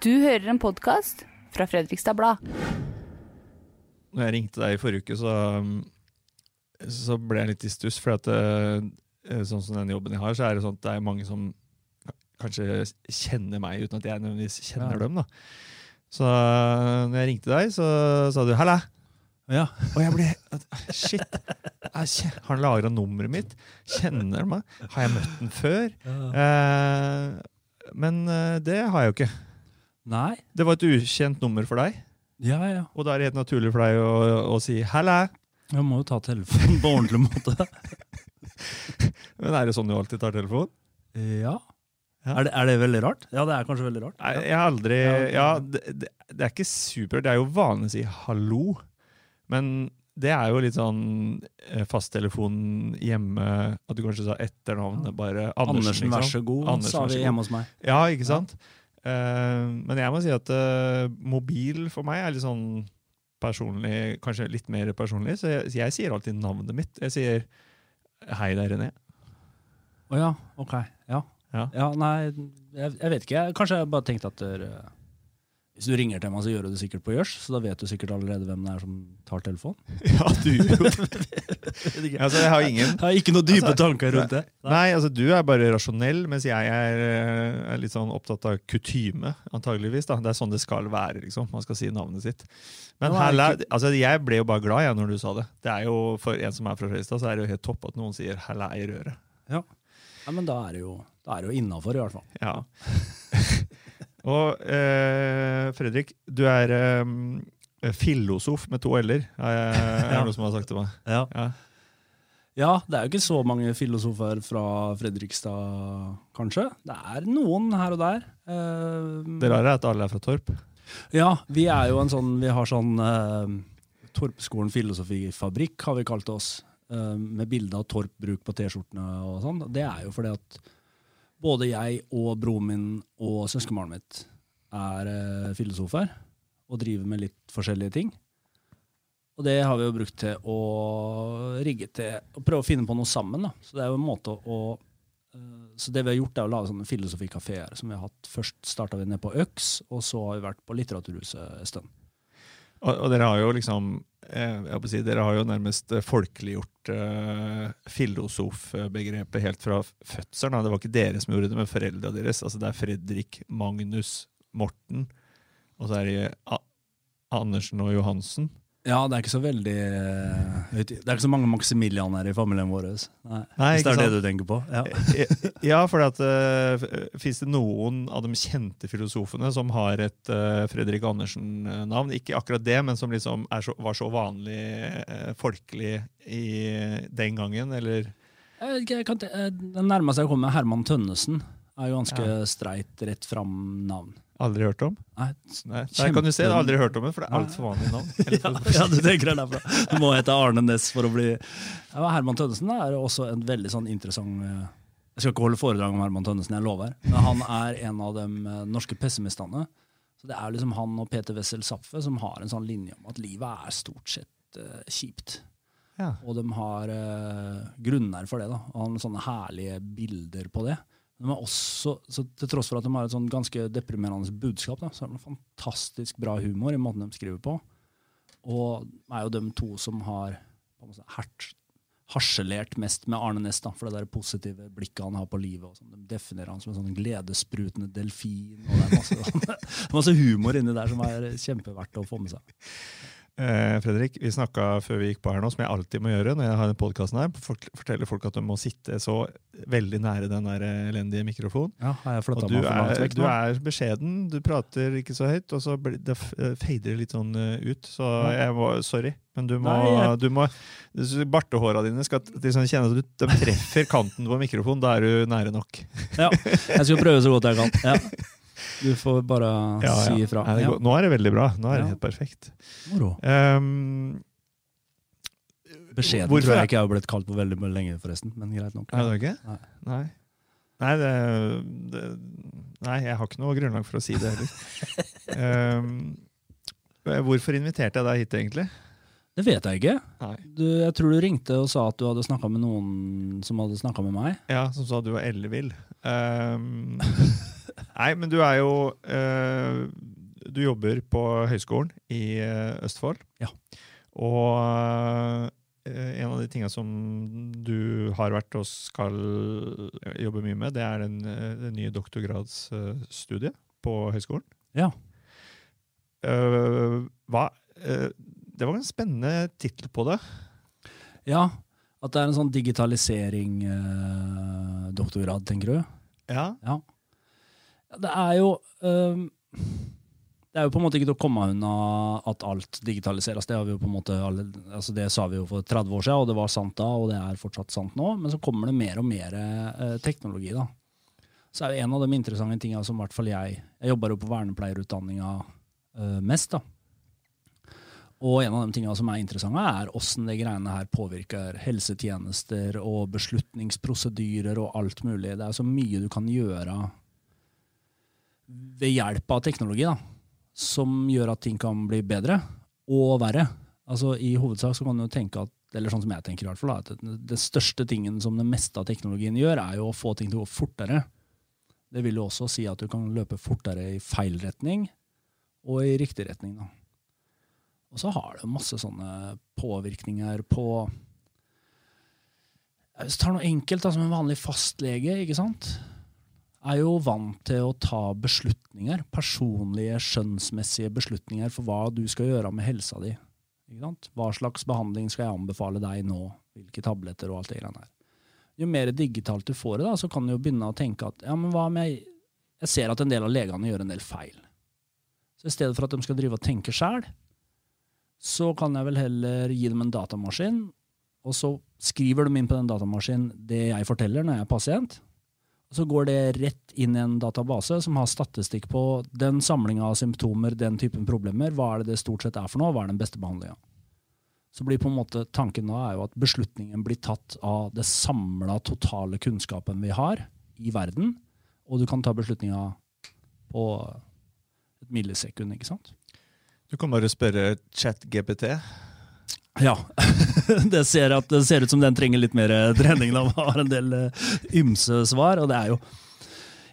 Du hører en podkast fra Fredrikstad Blad. Når jeg ringte deg i forrige uke, så, så ble jeg litt i stuss. For at, eh, sånn som den jobben jeg har, så er det sånn at det er mange som kanskje kjenner meg uten at jeg nødvendigvis kjenner Ja. dem. da. Så når jeg ringte deg, så sa du 'halla'. Ja. Og jeg ble Shit! Jeg han lagra nummeret mitt? Kjenner han meg? Har jeg møtt den før? Eh, men eh, det har jeg jo ikke. Nei. Det var et ukjent nummer for deg, Ja, ja. og da er det helt naturlig for deg å, å si 'halla'. Jeg må jo ta telefonen på ordentlig måte. Men er det sånn du alltid tar telefon? Ja. Ja. Er, det, er det veldig rart? Ja, det er kanskje veldig rart. Nei, jeg har aldri Ja, det, det, det er ikke supert. Det er jo vanlig å si 'hallo', men det er jo litt sånn eh, fasttelefon hjemme At du kanskje sa etternavnet bare. Andersen, Andersen, vær så god, Andersen, sa vær så vi god. hjemme hos meg. Ja, ikke sant? Eh, men jeg må si at eh, mobil for meg er litt sånn personlig, kanskje litt mer personlig, så jeg, jeg sier alltid navnet mitt. Jeg sier 'hei, det er René'. Å ja, ok. Ja. Ja. nei, jeg, jeg vet ikke. Jeg, kanskje jeg bare tenkte at dere, hvis du ringer til meg, så gjør du det sikkert på gjørs, så da vet du sikkert allerede hvem det er som tar telefonen. Ja, du gjør ikke. Altså, jeg har ingen Jeg har ikke noen dype Altså, tanker rundt det. Nei, altså du er bare rasjonell, mens jeg er, eh, er litt sånn opptatt av kutyme, antageligvis. da. Det er sånn det skal være, liksom. Man skal si navnet sitt. Men det er ikke- altså jeg ble jo bare glad jeg, når du sa det. Det er jo, For en som er fra Fredrikstad, så er det jo helt topp at noen sier 'hella i røret'. Ja. ja, men da er det jo, da er det jo innafor, i hvert fall. Ja. Og eh, Fredrik, du er eh, filosof med to l-er, er, det noen noe som har sagt til meg. Ja. Ja. Ja, det er jo ikke så mange filosofer fra Fredrikstad, kanskje. Det er noen her og der. Eh, Det rare er at alle er fra Torp. Ja, vi er jo en sånn Vi har sånn eh, Torpskolen filosofifabrikk, har vi kalt oss. eh, med bilde av Torp-bruk på T-skjortene og sånn. Det er jo fordi at både jeg og broren min og søskenbarnet mitt er eh, filosofer. Og driver med litt forskjellige ting. Og det har vi jo brukt til å rigge til å prøve å finne på noe sammen. da. Så det er jo en måte å eh, Så det vi har gjort, er å lage sånne filosofikafeer som vi har hatt. Først starta vi ned på Øks, og så har vi vært på Litteraturhuset en stund. Og, og dere har jo liksom eh, si, Dere har jo nærmest eh, folkeliggjort uh, filosofbegrepet helt fra fødselen. Det var ikke dere som gjorde det, men foreldra deres. Altså Det er Fredrik, Magnus, Morten, og så er det Andersen og Johansen. Ja, det er ikke så veldig eh, Det er ikke så mange Maximilianer i familien vår. Nei, Nei, hvis det er det du tenker på. Ja. Eh, Ja, for uh, Fins det noen av de kjente filosofene som har et uh, Fredrik Andersen-navn? Ikke akkurat det, men som liksom er så, var så vanlig uh, folkelig i den gangen, eller? Jeg jeg eh, Den nærmeste jeg kommer, er Herman Tønnesen. Er jo ganske Ja. streit, rett fram navn. Aldri hørt om? Nei, Nei, Der kan du se, jeg har aldri hørt om det, for det er altfor vanlig navn. ja, ja, du tenker det derfra. Du må hete Arne Næss for å bli ja, Herman Tønnesen er også en veldig sånn interessant eh, Jeg skal ikke holde foredrag om Herman Tønnesen, jeg lover. Men han er en av de eh, norske pessimistene. Så det er liksom han og Peter Wessel Zapfe som har en sånn linje om at livet er stort sett uh, kjipt. Ja. Og de har uh, grunner for det. da, og han har sånne herlige bilder på det. De også, så Til tross for at de har et sånn ganske deprimerende budskap, da, så har de fantastisk bra humor i måten de skriver på. Og er jo de to som har hert, harselert mest med Arne Næss, for det der positive blikket han har på livet. sånn. De definerer han som en sånn gledessprutende delfin. og Det er masse, masse humor inni der som er kjempeverdt å få med seg. Eh, Fredrik, vi snakka før vi gikk på her nå, som jeg alltid må gjøre når jeg har den podkasten her, fort- fortelle folk at de må sitte så veldig nære den der elendige mikrofonen. Ja, Og du er, du er beskjeden, du prater ikke så høyt, og så blir det f- eh, fader det litt sånn eh, ut. Så jeg må, sorry, men du må, Nei, du må Bartehåra dine skal liksom kjenne at du, de treffer kanten på mikrofonen. Da er du nære nok. Ja, jeg skal prøve så godt jeg kan. Ja. Du får bare Ja, si ifra. Ja. Ja. Nå er det veldig bra. Nå er det helt perfekt. Moro. Um, Beskjeden tror jeg ikke jeg har blitt kalt på veldig lenge, forresten. Men greit nok. Er det ikke? Nei. Nei. Nei, det, det, nei, jeg har ikke noe grunnlag for å si det heller. um, hvorfor inviterte jeg deg hit, egentlig? Det vet jeg ikke. Du, jeg tror du ringte og sa at du hadde snakka med noen som hadde snakka med meg. Ja, Som sa du var ellevill. Um, Nei, men du er jo eh, Du jobber på høyskolen i eh, Østfold. Ja. Og eh, en av de tinga som du har vært og skal jobbe mye med, det er den, den nye doktorgradsstudiet på høyskolen. Ja. Eh, hva eh, Det var en spennende tittel på det. Ja, At det er en sånn digitalisering-doktorgrad, tenker du? Ja. Ja. Det er jo um, Det er jo på en måte ikke til å komme unna at alt digitaliseres. Det, måte altså det sa vi jo for 30 år siden, og det var sant da, og det er fortsatt sant nå. Men så kommer det mer og mer eh, teknologi. da. Så er jo en av de interessante tingene som i hvert fall jeg Jeg jobber jo på vernepleierutdanninga eh, mest. da. Og en av de tingene som er interessante, er åssen det greiene her påvirker helsetjenester og beslutningsprosedyrer og alt mulig. Det er så mye du kan gjøre ved hjelp av teknologi, da, som gjør at ting kan bli bedre og verre. Altså I hovedsak så kan du tenke at eller sånn som jeg tenker i hvert fall, at det største tingen som det meste av teknologien gjør, er jo å få ting til å gå fortere. Det vil jo også si at du kan løpe fortere i feil retning og i riktig retning. da. Og så har det masse sånne påvirkninger på Hvis du tar noe enkelt, da, som en vanlig fastlege, ikke sant? Er jo vant til å ta beslutninger, personlige, skjønnsmessige beslutninger for hva du skal gjøre med helsa di. Hva slags behandling skal jeg anbefale deg nå? Hvilke tabletter og alt det greiene her. Jo mer digitalt du får det, da, så kan du jo begynne å tenke at ja, men hva om jeg, jeg ser at en del av legene gjør en del feil. Så i stedet for at de skal drive og tenke sjæl, så kan jeg vel heller gi dem en datamaskin, og så skriver de inn på den datamaskinen det jeg forteller når jeg er pasient. Så går det rett inn i en database som har statistikk på den samlinga av symptomer, den typen problemer. Hva er det det stort sett er for noe? Hva er den beste behandlinga? Så blir på en måte tanken da er jo at beslutningen blir tatt av det samla totale kunnskapen vi har i verden, og du kan ta beslutninga på et millisekund, ikke sant? Du kan bare spørre ChatGPT. Ja. det, ser at, det ser ut som den trenger litt mer eh, trening. Den har en del uh, ymse svar. Og det er jo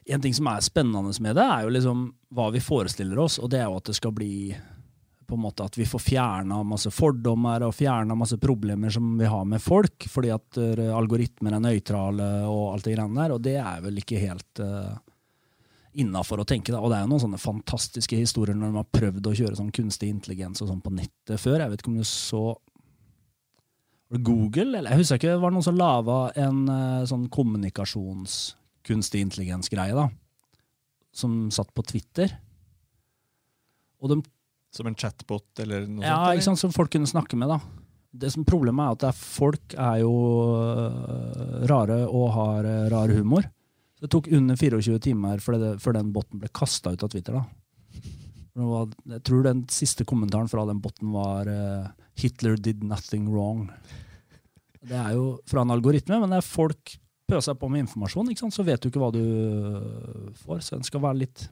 En ting som er spennende med det, er jo liksom hva vi forestiller oss. Og det er jo at det skal bli på en måte at vi får fjerna masse fordommer og fjerna masse problemer som vi har med folk, fordi at uh, algoritmer er nøytrale og alt det greiene der. Og det er vel ikke helt uh, innafor å tenke. Da. Og det er jo noen sånne fantastiske historier når de har prøvd å kjøre sånn kunstig intelligens og sånn på nettet før. Jeg vet ikke om du så Google, eller jeg husker ikke, det var noen som laga en uh, sånn kommunikasjons-kunstig intelligens-greie, da. Som satt på Twitter. Og de Som en chatbot eller noe ja, sånt? ikke sant, som folk kunne snakke med, da. Det som Problemet er at er folk er jo øh, rare og har øh, rar humor. Så det tok under 24 timer før, det, før den botten ble kasta ut av Twitter. da. Jeg tror den siste kommentaren fra den botten var øh, 'Hitler did nothing wrong'. Det er jo fra en algoritme, men det er folk pøser på med informasjon, så vet du ikke hva du øh, får. Så den skal være litt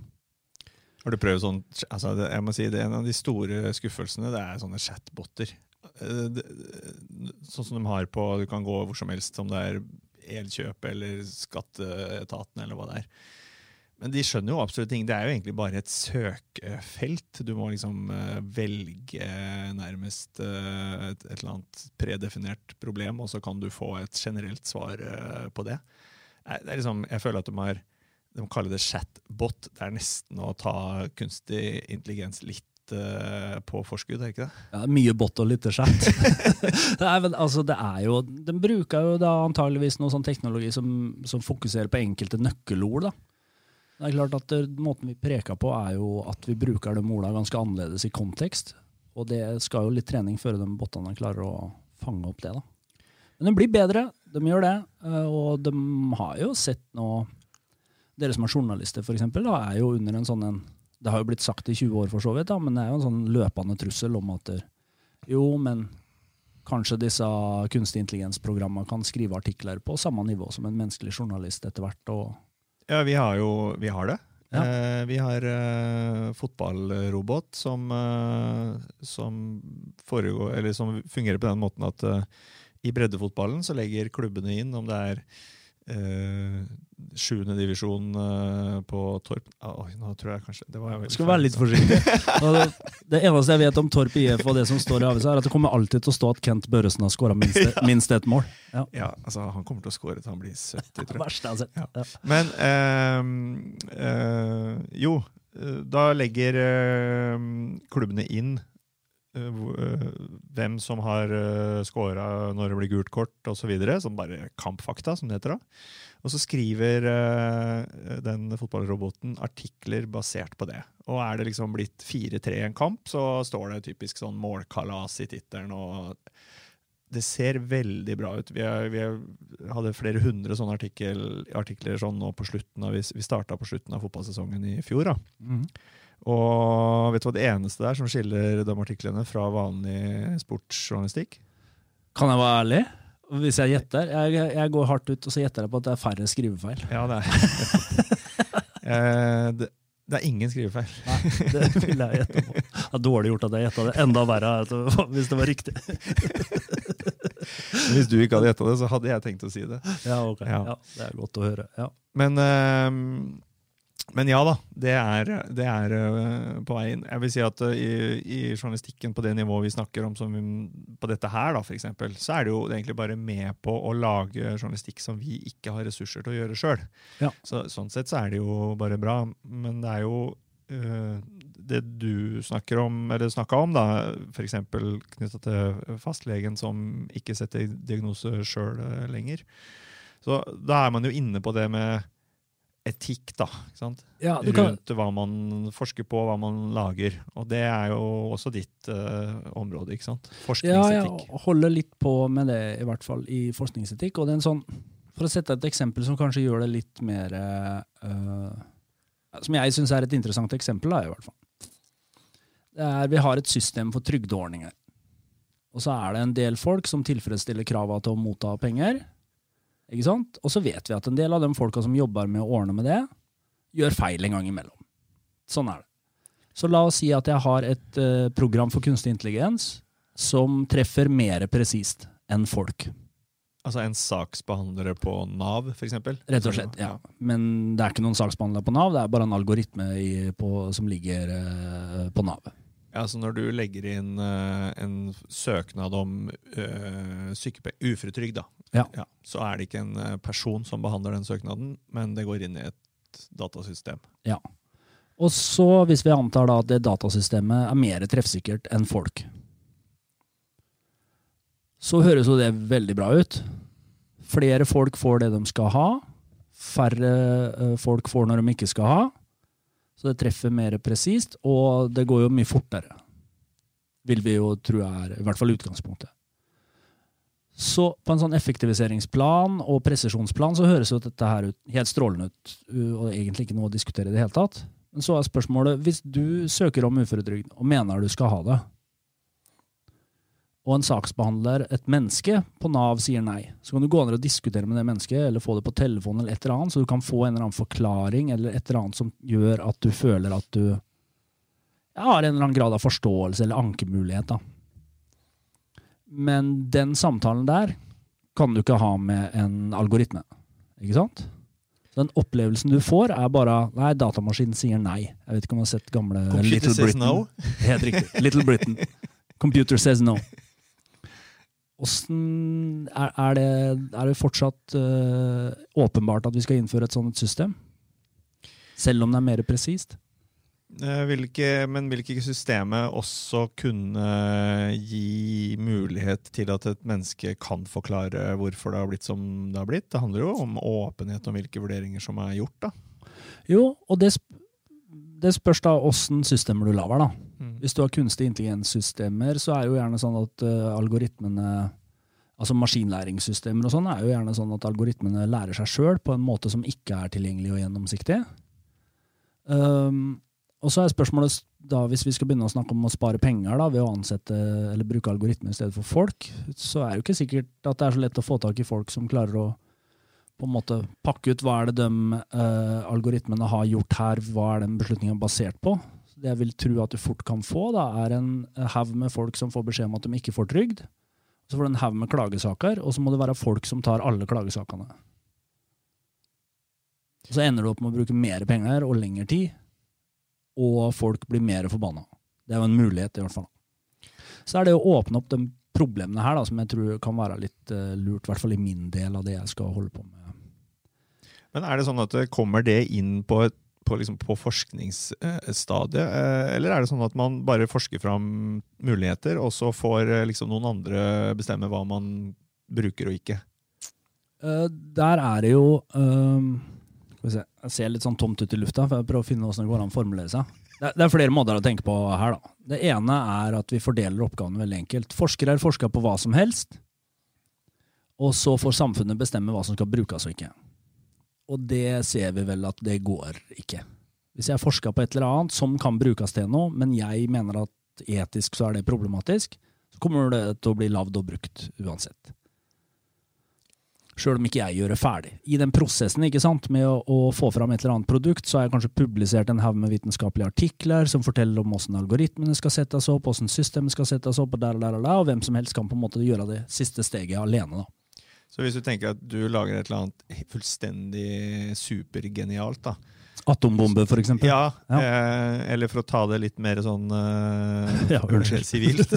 Har du prøvd sånn altså jeg må si det, En av de store skuffelsene det er sånne chatboter. Eh, Sånn som de har på Du kan gå hvor som helst, om det er Elkjøp eller Skatteetaten eller hva det er. Men de skjønner jo absolutt ting. Det er jo egentlig bare et søkefelt. Du må liksom eh, velge nærmest eh, et, eller annet predefinert problem, og så kan du få et generelt svar eh, på det. Det er liksom, jeg føler at de har de kaller det chatbot. Det er nesten å ta kunstig intelligens litt eh, på forskudd, er ikke det? Ja, mye bot og lite chat. det er altså, det er jo, den bruker jo da antageligvis noe sånn teknologi som, som fokuserer på enkelte nøkkelord. da. Det er klart at det, Måten vi preker på, er jo at vi bruker de ordene ganske annerledes i kontekst. Og det skal jo litt trening før de bottene klarer å fange opp det. da. Men de blir bedre, de gjør det. eh, Og de har jo sett noe Dere som er journalister, for eksempel, da, er jo under en sånn en Det har jo blitt sagt i 20 år, for så vidt, da, men det er jo en sånn løpende trussel om at jo, men kanskje disse kunstig intelligens-programmene kan skrive artikler på samme nivå som en menneskelig journalist etter hvert. og Ja, vi har jo vi har det. Ja. Eh, vi har eh, fotballrobot som, eh, som, foregår, eller som fungerer på den måten at eh, i breddefotballen så legger klubbene inn om det er eh, sjuende divisjon eh, på Torp oh, nå tror jeg kanskje det var Skal være litt forsiktig. Det, eneste jeg vet om Torp IF og det som står i avisa, er at det kommer alltid til å stå at Kent Børresen har skåra minst, minst ett mål. Ja. Ja, altså Han kommer til å skåre til han blir 70, tror jeg. verste altså. Ja. Ja. Men uh, jo, da legger klubbene inn hvem som har uh, scora når det blir gult kort osv. Som bare kampfakta, som det heter. da. Og så skriver eh, den fotballroboten artikler basert på det. Og er det liksom blitt 4-3 i en kamp, så står det typisk sånn målkalas i tittelen. og det ser veldig bra ut. Vi, er, vi er, hadde flere hundre sånne artikkel, artikler sånn nå på slutten av, vi, vi starta på slutten av fotballsesongen i fjor. da. Mhm. Og vet du hva det eneste der som skiller de artiklene fra vanlig sportsjournalistikk? Kan jeg være ærlig? Hvis jeg gjetter? Jeg, jeg går hardt ut og så gjetter jeg på at det er færre skrivefeil. Ja, det er Eh, det, det er ingen skrivefeil. Nei, det vil jeg gjette på. Det er dårlig gjort at jeg gjetta det. Enda verre er det hvis det var riktig. Hvis du ikke hadde gjetta det, så hadde jeg tenkt å si det. Ja, ok. Ja. Ja, det er godt å høre. Ja. Men, eh, men ja da, det er, det er eh, på vei inn. Jeg vil si at eh, i, i journalistikken på det nivået vi snakker om, som vi, på dette her, da, for eksempel, så er det jo egentlig bare med på å lage journalistikk som vi ikke har ressurser til å gjøre sjøl. Ja. Så, sånn sett så er det jo bare bra. Men det er jo øh, det du snakker om, eller snakka om, da, f.eks. knytta til fastlegen som ikke setter diagnose sjøl lenger. Så da er man jo inne på det med etikk, da. Ja, du kan, Rundt hva man forsker på, hva man lager. Og det er jo også ditt uh, område, ikke sant? ja, Forskningsetikk. jeg holder litt på med det, i hvert fall i forskningsetikk. Og det er en sånn, for å sette et eksempel som kanskje gjør det litt mer uh, Som jeg syns er et interessant eksempel, da, i hvert fall. Det er, vi har et system for trygdeordninger. Og så er det en del folk som tilfredsstiller krava til å motta penger. Ikke sant? Og så vet vi at en del av de folka som jobber med å ordne med det, gjør feil en gang imellom. Sånn er det. Så la oss si at jeg har et uh, program for kunstig intelligens som treffer mer presist enn folk. Altså en saksbehandlere på Nav, f.eks. Rett og slett, ja. Men det er ikke noen saksbehandler på Nav, det er bare en algoritme i, på, som ligger uh, på Nav. Ja, så når du legger inn uh, en søknad om uh, uføretrygd, da, Ja. så er det ikke en eh, person som behandler den søknaden, men det går inn i et datasystem. Og så, hvis vi antar da at det datasystemet er mer treffsikkert enn folk, så høres jo det veldig bra ut. Flere folk får det de skal ha. Færre folk får når de ikke skal ha. Så det treffer mer presist, og det går jo mye fortere. Vil vi jo tro er i hvert fall utgangspunktet. Så på en sånn effektiviseringsplan og presisjonsplan så høres jo dette her ut helt strålende ut, u- og egentlig ikke noe å diskutere i det hele tatt. Men så er spørsmålet, hvis du søker om uføretrygd og mener du skal ha det, og en saksbehandler, et menneske på Nav, sier nei, så kan du gå ned og diskutere med det mennesket, eller få det på telefonen, eller et eller annet, så du kan få en eller annen forklaring, eller et eller annet som gjør at du føler at du har en eller annen grad av forståelse eller ankemulighet. da. Men den samtalen der kan du ikke ha med en algoritme. Ikke sant? Den opplevelsen du får, er bare Nei, datamaskinen sier nei. Jeg vet ikke om du har sett gamle Computer Little Britain. no. Helt riktig. Little Britain. Computer says no. Åssen er, er, det, er det fortsatt uh, åpenbart at vi skal innføre et sånt system? Selv om det er mer presist? Eh, Vil ikke, men vil ikke systemet også kunne gi mulighet til at et menneske kan forklare hvorfor det har blitt som det har blitt? Det handler jo om åpenhet om hvilke vurderinger som er gjort. da. Jo, og det, sp det spørs da åssen systemer du lager, da. Mm. Hvis du har kunstig intelligenssystemer, så er jo gjerne sånn at uh, algoritmene Altså maskinlæringssystemer og sånn er jo gjerne sånn at algoritmene lærer seg sjøl på en måte som ikke er tilgjengelig og gjennomsiktig. Um, og så er spørsmålet da, hvis vi skal begynne å snakke om å spare penger da, ved å ansette eller bruke algoritmer i stedet for folk, så er det jo ikke sikkert at det er så lett å få tak i folk som klarer å på en måte pakke ut hva er det de uh, algoritmene har gjort her, hva er den beslutningen basert på. Det jeg vil tro at du fort kan få, da, er en haug med folk som får beskjed om at de ikke får trygd. Så får du en haug med klagesaker, og så må det være folk som tar alle klagesakene. Så ender du opp med å bruke mer penger og lengre tid, og folk blir mer forbanna. Det er jo en mulighet, i hvert fall. Så er det å åpne opp de problemene her, da, som jeg tror kan være litt uh, lurt, i hvert fall i min del av det jeg skal holde på med. Men er det sånn at kommer det inn på, et, på, liksom på forskningsstadiet, eh, eller er det sånn at man bare forsker fram muligheter, og så får eh, liksom noen andre bestemme hva man bruker og ikke? Uh, der er det jo vi se, jeg ser litt sånn tomt ut i lufta, for jeg prøver å finne hvordan det går an å formulere seg. Det, er flere måter å tenke på her. da. Det ene er at vi fordeler oppgavene veldig enkelt. Forskere er forska på hva som helst, og så får samfunnet bestemme hva som skal brukes og ikke. Og det ser vi vel at det går ikke. Hvis jeg forsker på et eller annet som kan brukes til noe, men jeg mener at etisk så er det problematisk, så kommer det til å bli lagd og brukt uansett sjøl om ikke jeg gjør det ferdig. I den prosessen ikke sant, med å, å, få fram et eller annet produkt, så har jeg kanskje publisert en haug med vitenskapelige artikler som forteller om hvordan algoritmene skal settes opp, hvordan systemet skal settes opp, og der og der og der, og hvem som helst kan på en måte gjøre det siste steget alene. da. Så hvis du tenker at du lager et eller annet fullstendig supergenialt, da Atombombe, eksempel? Ja, ja. Eh, eller for å ta det litt mer sånn eh, ja, sivilt.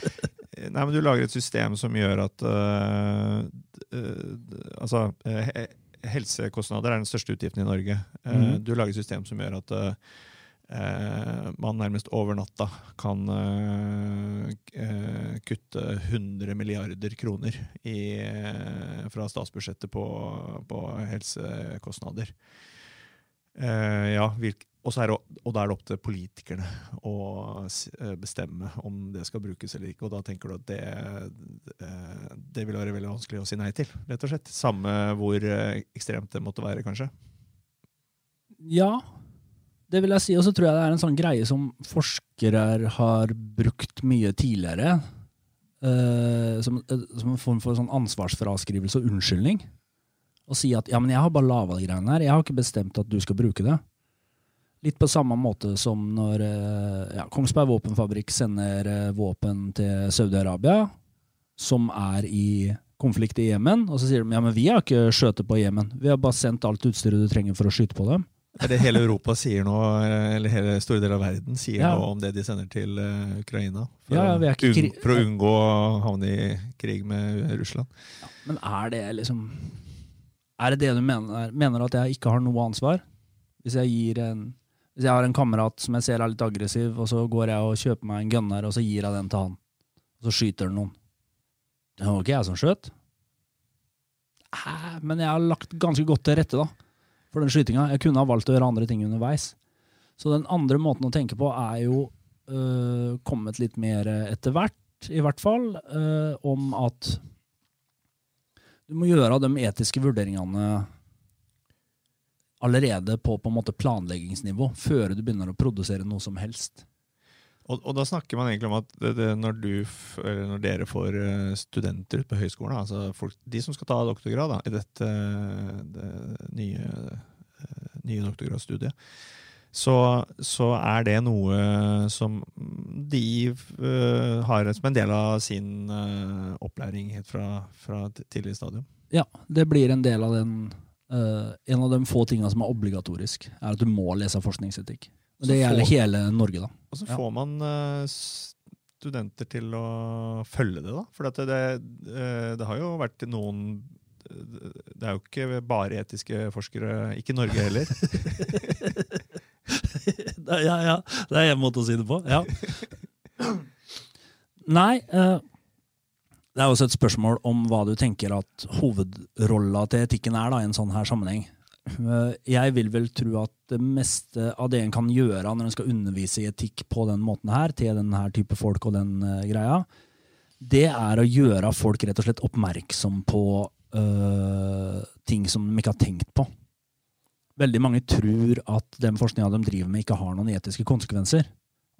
Nei, men du lager et system som gjør at uh, uh, Altså, uh, helsekostnader er den største utgiften i Norge. Mm. Du lager et system som gjør at man nærmest over natta kan kutte 100 milliarder kroner i, fra statsbudsjettet på, på helsekostnader. ja, hvilk, og, er det, og da er det opp til politikerne å eh, bestemme om det skal brukes eller ikke. Og da tenker du at det, eh, det vil være veldig vanskelig å si nei til, rett og slett. Samme hvor eh, ekstremt det måtte være, kanskje. Ja, det vil jeg si. Og så tror jeg det er en sånn greie som forskere har brukt mye tidligere. Uh, som, en form for sånn ansvarsfraskrivelse og unnskyldning. Og si at ja, men jeg har bare lava de greiene her, jeg har ikke bestemt at du skal bruke det. Litt på samme måte som når eh, ja, Kongsberg våpenfabrikk sender våpen til Saudi-Arabia, som er i konflikt i Jemen, og så sier de ja, men vi har ikke skjøtt på Jemen. Vi har bare sendt alt utstyret du trenger for å skyte på dem. Er det hele Europa sier nå, eller hele store deler av verden sier ja. nå om det de sender til uh, Ukraina? For, ja, å, un for, å unngå å havne i krig med Russland? Ja, men er det liksom Er det det du mener? Mener du at jeg ikke har noe ansvar? Hvis jeg gir en hvis jeg har en kamerat som jeg ser er litt aggressiv, og så går jeg og kjøper meg en gunner, og så gir jeg den til han, og så skyter han noen. Det var ikke jeg som skjøt. Men jeg har lagt ganske godt til rette da, for den skytinga. Jeg kunne ha valgt å gjøre andre ting underveis. Så den andre måten å tenke på er jo øh, kommet litt mer etter hvert, i hvert fall, øh, om at du må gjøre de etiske vurderingene allerede på, på en måte planleggingsnivå, før du begynner å produsere noe som helst. Og, og, da snakker man egentlig om at det, det, når, du, når, dere får eh, studenter ut på høyskolen, altså folk, de som skal ta doktorgrad da, i dette det nye, eh, nye doktorgradsstudiet, så, så, er det noe som de uh, har som en del av sin uh, opplæring helt fra, fra tidlig stadium. Ja, det blir en del av den Uh, en av de få tingene som er obligatorisk, er at du må lese forskningsetikk. Det gjelder hele Norge. da. Og så får man uh, studenter til å følge det, da. For det, det, uh, det, har jo vært noen Det er jo ikke bare etiske forskere, ikke Norge heller. ja, ja. Det er en måte å si det på. Ja. Nei, det er også et spørsmål om hva du tenker at hovedrolla til etikken er da, i en sånn her sammenheng. Eh, jeg vil vel tro at det meste av det en kan gjøre når en skal undervise i etikk på den måten her, til denne type folk og den uh, greia, det er å gjøre folk rett og slett oppmerksom på uh, ting som de ikke har tenkt på. Veldig mange tror at den forskninga de driver med, ikke har noen etiske konsekvenser.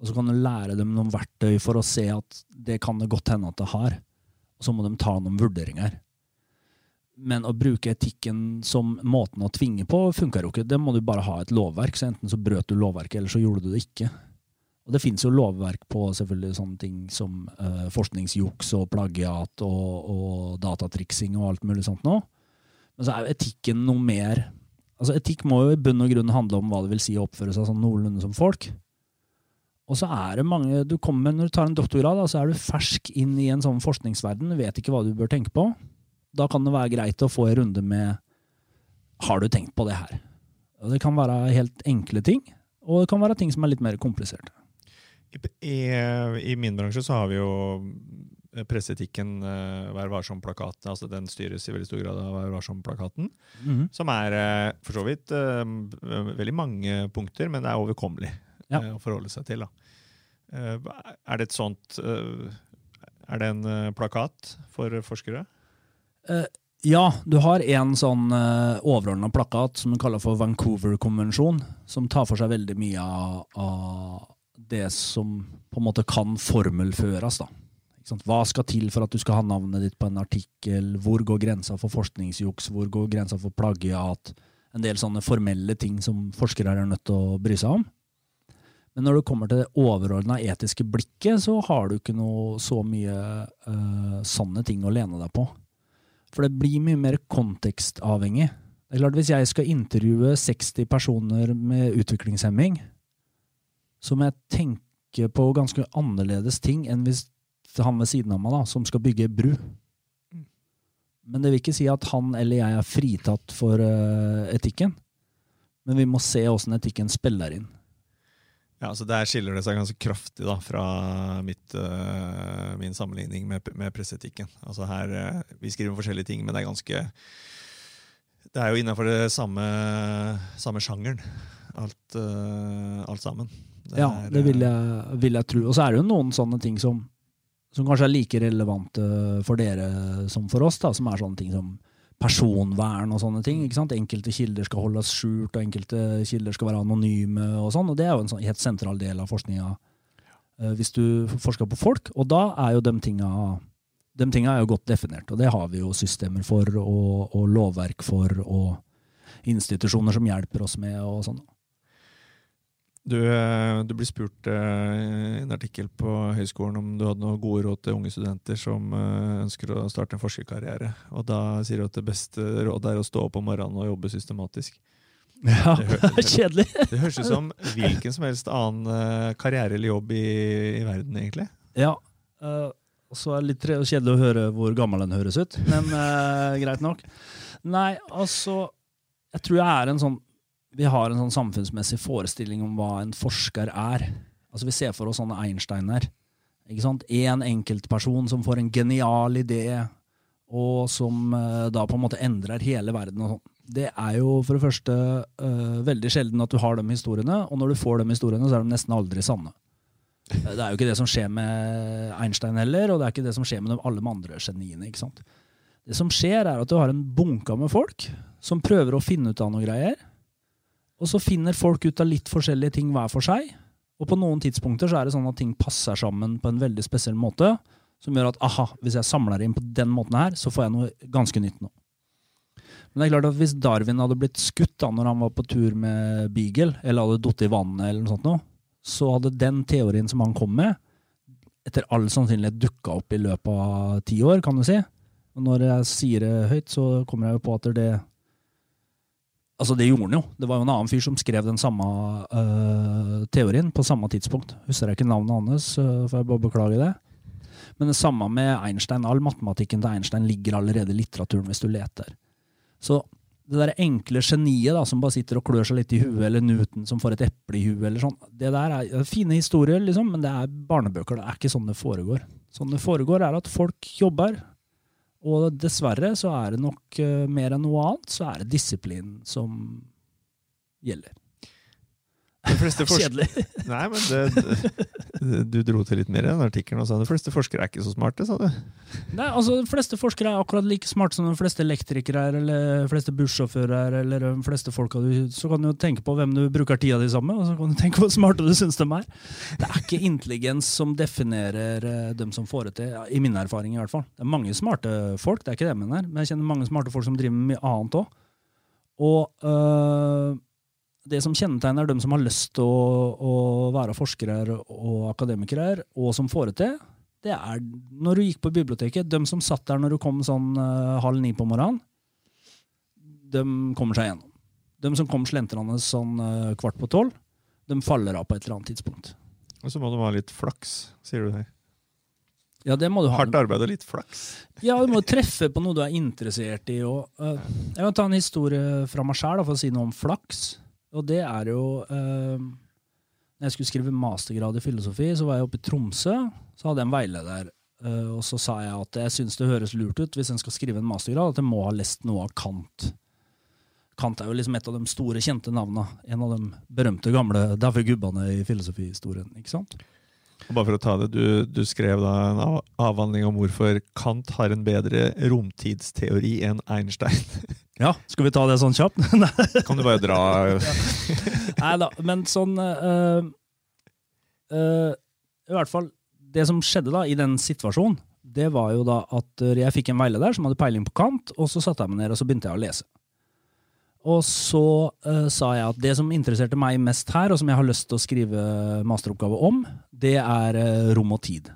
Og så kan du lære dem noen verktøy for å se at det kan det godt hende at det har så må de ta noen vurderinger. Men å bruke etikken som måten å tvinge på, funker jo ikke. Det må du bare ha et lovverk. så Enten så brøt du lovverket, eller så gjorde du det ikke. Og Det fins jo lovverk på selvfølgelig sånne ting som uh, forskningsjuks og plagiat og, og, datatriksing og alt mulig sånt nå. Men så er jo etikken noe mer Altså Etikk må jo i bunn og grunn handle om hva det vil si å oppføre seg sånn noenlunde som folk. Og så er det mange du kommer Når du tar en doktorgrad, da, så er du fersk inn i en sånn forskningsverden, vet ikke hva du bør tenke på. Da kan det være greit å få en runde med Har du tenkt på det her? Og det kan være helt enkle ting, og det kan være ting som er litt mer kompliserte. I, i, min bransje så har vi jo presseetikken uh, Vær varsom-plakaten. altså Den styres i veldig stor grad av Vær varsom-plakaten. Mhm. Som er uh, for så vidt uh, veldig mange punkter, men det er overkommelig Ja. uh, å forholde seg til. da. Er det et sånt Er det en plakat for forskere? Ja, du har en sånn uh, overordna plakat som du kaller for Vancouver-konvensjon, som tar for seg veldig mye av, av det som på en måte kan formelføres. da. Hva skal til for at du skal ha navnet ditt på en artikkel? Hvor går grensa for forskningsjuks? Hvor går grensa for plagiat? En del sånne formelle ting som forskere er nødt til å bry seg om. Men når du kommer til det overordna etiske blikket, så har du ikke noe så mye uh, sanne ting å lene deg på. For det blir mye mer kontekstavhengig. Det er klart Hvis jeg skal intervjue 60 personer med utviklingshemming, så må jeg tenke på ganske annerledes ting enn hvis han ved siden av meg da, som skal bygge bru. Men det vil ikke si at han eller jeg er fritatt for eh, etikken. Men vi må se åssen etikken spiller inn. Ja, så Der skiller det seg ganske kraftig da, fra mitt, uh, min sammenligning med, med presseetikken. Altså her, uh, Vi skriver om forskjellige ting, men det er ganske Det er jo innenfor det samme, samme sjangeren, alt, uh, alt sammen. Det Ja, er, det vil jeg, vil jeg tro. Og så er det jo noen sånne ting som, som kanskje er like relevante for dere som for oss, da, som er sånne ting som personvern og sånne ting. ikke sant? Enkelte kilder skal holdes skjult, og enkelte kilder skal være anonyme. og sånn, og Det er jo en sånn helt sentral del av forskninga eh, hvis du forsker på folk. Og da er jo de tinga, de tinga er jo godt definert, og det har vi jo systemer for, og, og lovverk for, og institusjoner som hjelper oss med. og sånn. Du, øh, du blir spurt øh, i en artikkel på høyskolen om du hadde noen gode råd til unge studenter som øh, ønsker å starte en forskerkarriere. Og da sier du at det beste rådet er å stå opp om morgenen og jobbe systematisk. Ja, Det hø- Kjedelig. Det høres ut som hvilken som helst annen karriere eller jobb i, i verden, egentlig. Ja. eh, så er det litt kjedelig å høre hvor gammel den høres ut, men eh, greit nok. Nei, altså Jeg tror jeg er en sånn Vi har en sånn samfunnsmessig forestilling om hva en forsker er. Altså Vi ser for oss sånne Einsteiner. Ikke sant? En enkeltperson som får en genial idé, og som uh, da på en måte endrer hele verden. og sånn. Det er jo for det første uh, veldig sjelden at du har de historiene, og når du får de historiene, så er de nesten aldri sanne. Det er jo ikke det som skjer med Einstein heller, og det er ikke det som skjer med de, alle de andre geniene. ikke sant? Det som skjer, er at du har en bunke med folk som prøver å finne ut av noe greier. Og så finner folk ut av litt forskjellige ting hver for seg. Og på noen tidspunkter så er det sånn at ting passer sammen på en veldig spesiell måte, som gjør at aha, hvis jeg samler inn på den måten her, så får jeg noe ganske nytt nå. Men det er klart at hvis Darwin hadde blitt skutt da når han var på tur med Beagle, eller hadde falt i vannet, eller noe sånt noe, så hadde den teorien som han kom med, etter all sannsynlighet dukka opp i løpet av ti år, kan du si. Og når jeg sier det høyt, så kommer jeg jo på at det Altså, det gjorde han jo. Det var jo en annen fyr som skrev den samme uh, teorien på samme tidspunkt. Husker jeg ikke navnet hans, uh, får jeg bare beklage det. Men det samme med Einstein. All matematikken til Einstein ligger allerede i litteraturen hvis du leter. Så det der enkle geniet da, som bare sitter og klør seg litt i huet, eller Newton som får et eple i huet, eller sånn, det der er fine historier, liksom, men det er barnebøker. Det er ikke sånn det foregår. Sånn det foregår, er at folk jobber, og dessverre så er det nok eh, mer enn noe annet, så er det disiplin som gjelder. De fleste Kjedelig. Nei, men det, det, Du dro til litt mer i den artikkelen og sa de fleste forskere er ikke så smarte, sa du. Nei, altså De fleste forskere er akkurat like smarte som de fleste elektrikere er, eller de fleste bussjåfører er, eller de fleste folka du Så kan du tenke på hvem du bruker tida di sammen med, og så kan du tenke på hvor smarte du syns de er. Det er ikke intelligens som definerer eh, dem som får det til, i min erfaring i hvert fall. Det er mange smarte folk, det er ikke det jeg mener, men jeg kjenner mange smarte folk som driver med mye annet òg. Og øh, det som kjennetegner dem som har lyst til å, å være forskere og akademikere, og som får det til, det er når du gikk på biblioteket, de som satt der når du kom sånn uh, halv ni på morgenen, de kommer seg gjennom. De som kom slentrende sånn uh, kvart på tolv, de faller av på et eller annet tidspunkt. Og så må du ha litt flaks, sier du her. Ja, det må du ha. Hardt arbeid og litt flaks. Ja, du må treffe på noe du er interessert i. Og, uh, jeg kan ta en historie fra meg sjæl for å si noe om flaks. Og det er jo eh, Når jeg skulle skrive mastergrad i filosofi, så var jeg oppe i Tromsø. Så hadde jeg en veileder, Eh, og så sa jeg at jeg syns det høres lurt ut hvis en skal skrive en mastergrad, at jeg må ha lest noe av Kant. Kant er jo liksom et av de store, kjente navnene. En av de berømte gamle derfor gubbene i filosofihistorien. ikke sant? Og bare for å ta det, du, du skrev da en avhandling om hvorfor Kant har en bedre romtidsteori enn Einstein. Ja, Skal vi ta det sånn kjapt? Kan du bare dra da, men sånn øh, øh, I hvert fall, det som skjedde da i den situasjonen, det var jo da at øh, jeg fikk en veileder som hadde peiling på Kant, og så satte jeg meg ned og så begynte jeg å lese. Og så øh, sa jeg at det som interesserte meg mest her, og som jeg har lyst til å skrive masteroppgave om, det er rom og tid.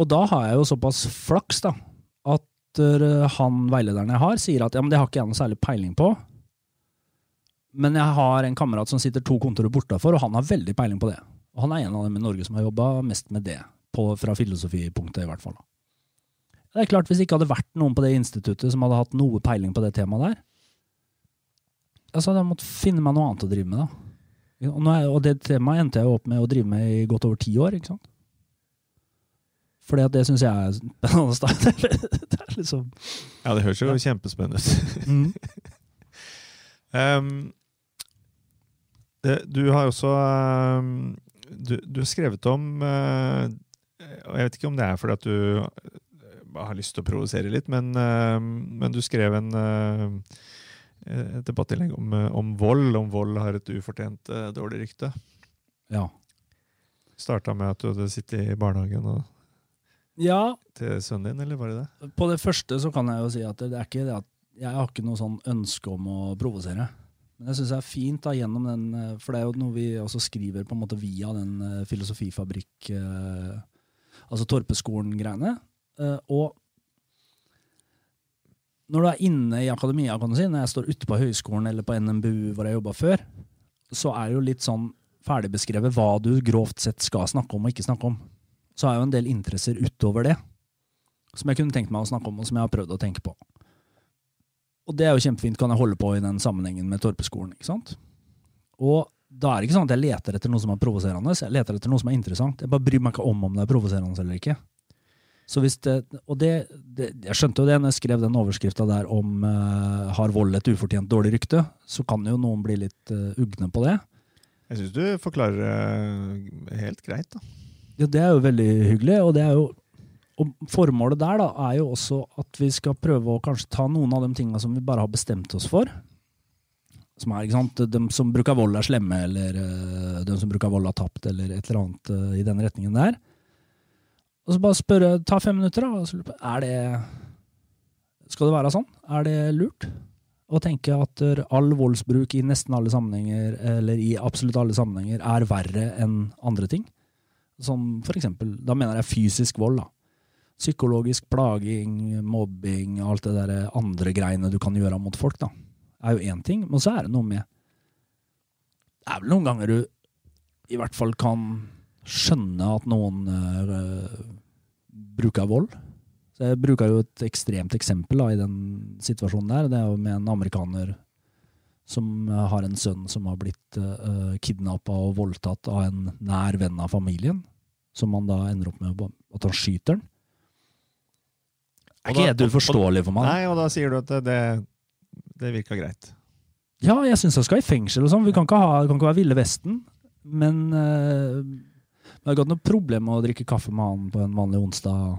Og da har jeg jo såpass flaks da, at øh, han veilederen jeg har, sier at ja, men det har ikke jeg noe særlig peiling på. Men jeg har en kamerat som sitter to kontorer bortafor, og han har veldig peiling på det. Og han er en av dem i Norge som har jobba mest med det, på, fra filosofipunktet i hvert fall. Det er klart, Hvis det ikke hadde vært noen på det instituttet som hadde hatt noe peiling på det temaet der, ja, så hadde jeg måttet finne meg noe annet å drive med. da. Og, er, og det temaet endte jeg jo opp med å drive med i godt over ti år. ikke sant? Fordi at det syns jeg er spennende. det er liksom Ja, det høres jo kjempespennende ut. mm. Um, det, du har også um, du, du har skrevet om uh, Og jeg vet ikke om det er fordi at du uh, har lyst til å provosere litt, men, uh, men du skrev en uh, et debattinnlegg om, om vold. Om vold har et ufortjent dårlig rykte. Ja. Starta med at du hadde sittet i barnehagen og, ja, til sønnen din, eller var det det? På det første så kan jeg jo si at det er ikke det at jeg har ikke noe sånn ønske om å provosere. Men jeg syns det er fint da gjennom den, eh, for det er jo noe vi også skriver på en måte via den eh, filosofifabrikk, eh, altså Torpeskolen-greiene. Og når du er inne i akademia, kan du si, når jeg står ute på høyskolen eller på NMBU hvor jeg jobba før, så er det jo litt sånn ferdigbeskrevet hva du grovt sett skal snakke om og ikke snakke om. Så har jeg jo en del interesser utover det som jeg kunne tenkt meg å snakke om, og som jeg har prøvd å tenke på. Og det er jo kjempefint, kan jeg holde på i den sammenhengen med Torpeskolen. ikke sant? Og da er det ikke sånn at jeg leter etter noe som er provoserende, jeg leter etter noe som er interessant. Jeg bare bryr meg ikke om om det er provoserende eller ikke. Så hvis det, og det, det, Jeg skjønte jo det når jeg skrev den overskrifta der om uh, 'Har vold et ufortjent dårlig rykte', så kan jo noen bli litt uh, ugne på det. Jeg syns du forklarer det helt greit. da. Ja, det er jo veldig hyggelig, og jo og formålet der da, er jo også at vi skal prøve å kanskje ta noen av de tingene som vi bare har bestemt oss for. Som er, De som bruker vold er slemme, eller uh, de som bruker vold har tapt, eller et eller annet uh, i den retningen der. Og så bare spørre, ta fem minutter, da. Er det Skal det være sånn? Er det lurt? Å tenke at uh, all voldsbruk i nesten alle sammenhenger, eller i absolutt alle sammenhenger, er verre enn andre ting? Som for eksempel, da mener jeg fysisk vold, da psykologisk plaging, mobbing, alt det der andre greiene du kan gjøre mot folk, da, er jo én ting. Men så er det noe med Det er vel noen ganger du i hvert fall kan skjønne at noen uh, bruker vold. Så jeg bruker jo et ekstremt eksempel da, i den situasjonen der. Det er jo med en amerikaner som har en sønn som har blitt uh, kidnappa og voldtatt av en nær venn av familien. Som man da ender opp med at han skyter den. Er ikke helt uforståelig for meg? Nei, og da sier du at det, det virka greit. Ja, jeg syns jeg skal i fengsel og sånn. Vi kan ikke, ha, kan ikke være Ville Vesten. Men øh, jeg har ikke hatt noe problem med å drikke kaffe med han på en vanlig onsdag